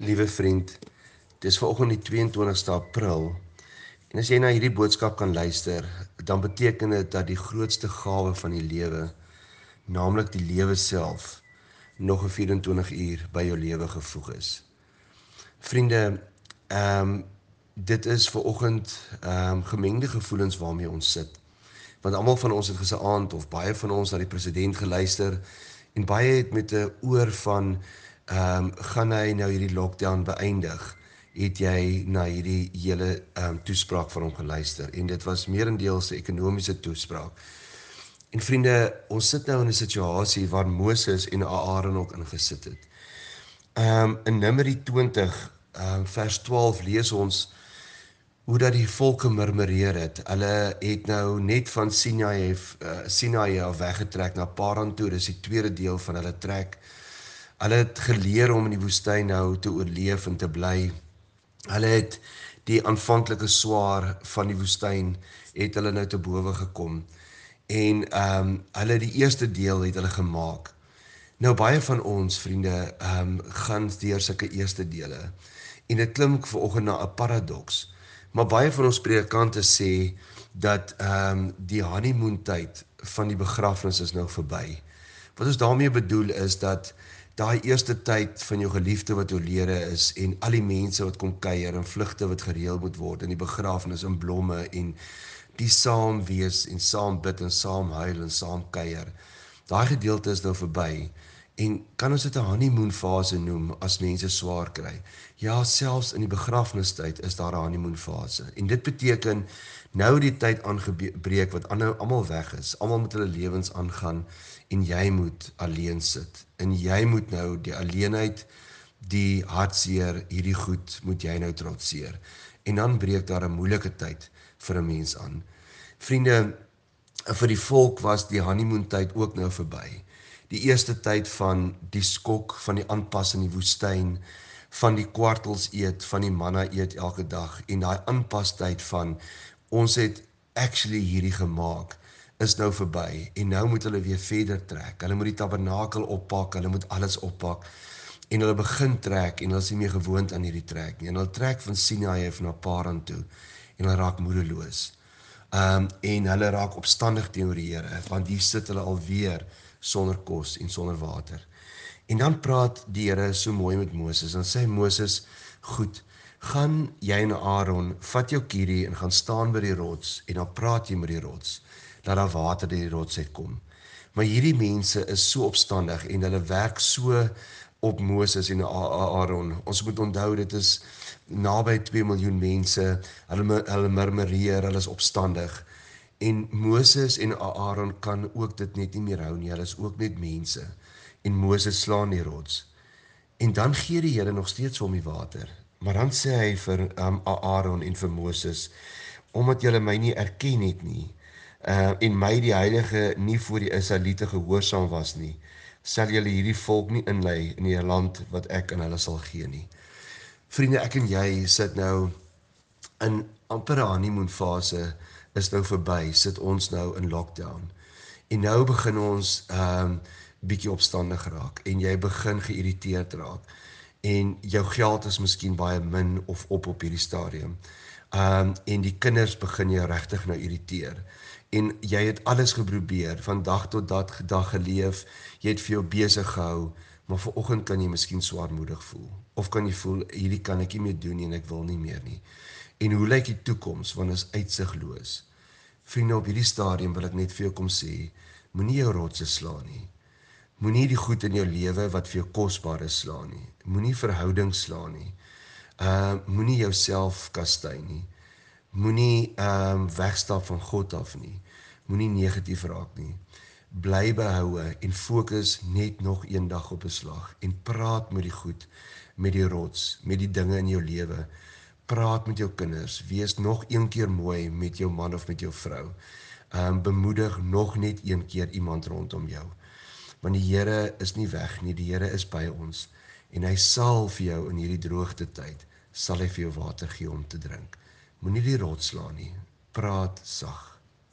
Liewe vriend, dis vanoggend die 22ste April. En as jy na hierdie boodskap kan luister, dan beteken dit dat die grootste gawe van die lewe, naamlik die lewe self, nog 'n 24 uur by jou lewe gevoeg is. Vriende, ehm um, dit is vanoggend ehm um, gemengde gevoelens waarmee ons sit. Want almal van ons het gisaand of baie van ons na die president geluister en baie het met 'n oor van ehm um, gaan hy nou hierdie lockdown beëindig? Het jy na hierdie hele ehm um, toespraak van hom geluister? En dit was meerendeels 'n ekonomiese toespraak. En vriende, ons sit nou in 'n situasie waar Moses en Aaron ook ingesit het. Ehm um, in Numeri 20 ehm um, vers 12 lees ons hoe dat die volke murmureer het. Hulle het nou net van Sinai af uh, Sinai af weggetrek na Paran toe. Dis die tweede deel van hulle trek. Hulle het geleer om in die woestyn nou te oorleef en te bly. Hulle het die aanvanklike swaar van die woestyn het hulle nou te bowe gekom. En ehm um, hulle die eerste deel het hulle gemaak. Nou baie van ons vriende ehm um, gaan deur sulke eerste dele. En dit klink vanoggend na 'n paradoks. Maar baie van ons predikante sê dat ehm um, die honeymoon tyd van die begrafnis is nou verby. Wat ons daarmee bedoel is dat daai eerste tyd van jou geliefde wat oorlede is en al die mense wat kom kuier en vlugte wat gereël moet word in die begrafnis in blomme en die saam wees en saam bid en saam huil en saam kuier. Daai gedeelte is nou verby. En kan ons dit 'n honeymoon fase noem as mense swaar kry? Ja, selfs in die begrafnistyd is daar 'n honeymoon fase. En dit beteken nou die tyd aangebreek wat almal weg is, almal met hulle lewens aangaan en jy moet alleen sit. En jy moet nou die alleenheid, die hartseer, hierdie goed moet jy nou trotseer. En dan breek daar 'n moeilike tyd vir 'n mens aan. Vriende, vir die volk was die honeymoon tyd ook nou verby. Die eerste tyd van die skok van die aanpas in die woestyn, van die kwartels eet, van die manna eet elke dag en daai aanpastyd van ons het actually hierdie gemaak is nou verby en nou moet hulle weer verder trek. Hulle moet die tabernakel oppak, hulle moet alles oppak en hulle begin trek en hulle is nie meer gewoond aan hierdie trek nie. En hulle trek van Sinai af na Paran toe en hulle raak moedeloos. Ehm um, en hulle raak opstandig teenoor die Here want hier sit hulle alweer sonder kos en sonder water. En dan praat die Here so mooi met Moses en sê Moses, "Goed, gaan jy en Aaron, vat jou kierie en gaan staan by die rots en dan praat jy met die rots." dat daar water uit die rots uitkom. Maar hierdie mense is so opstandig en hulle werk so op Moses en Aaron. Ons moet onthou dit is naby 2 miljoen mense. Hulle hulle murmureer, hulle is opstandig. En Moses en Aaron kan ook dit net nie meer hou nie. Hulle is ook net mense. En Moses slaan die rots. En dan gee die Here nog steeds hom die water. Maar dan sê hy vir um, Aaron en vir Moses: "Omdat julle my nie erken het nie, uh, en my die heilige nie voor die Israeliete gehoorsaam was nie, sal julle hierdie volk nie inlei in die land wat ek aan hulle sal gee nie. Vriende, ek en jy sit nou in amper 'n honeymoon fase is nou verby, sit ons nou in lockdown. En nou begin ons ehm um, bietjie opstandig raak en jy begin geïrriteerd raak en jou geld is miskien baie min of op op hierdie stadium. Ehm um, en die kinders begin jou regtig nou irriteer en jy het alles geprobeer van dag tot dag dag geleef jy het vir jou besig gehou maar vanoggend kan jy miskien swaarmoedig voel of kan jy voel hierdie kan ek nie meer doen nie en ek wil nie meer nie en hoe lyk die toekoms wanneer is uitsigloos vriende op hierdie stadium wil ek net vir jou kom sê moenie jou rotse slaan nie moenie die goed in jou lewe wat vir jou kosbaar is slaan nie moenie verhoudings slaan nie uh moenie jouself kastei nie Moenie ehm um, wegstap van God af nie. Moenie negatief raak nie. Bly behoue en fokus net nog een dag op 'n slag en praat met die goed, met die rots, met die dinge in jou lewe. Praat met jou kinders, wees nog een keer mooi met jou man of met jou vrou. Ehm um, bemoedig nog net een keer iemand rondom jou. Want die Here is nie weg nie, die Here is by ons en hy sal vir jou in hierdie droogte tyd sal hy vir jou water gee om te drink. Moenie die rots slaan nie. Praat sag.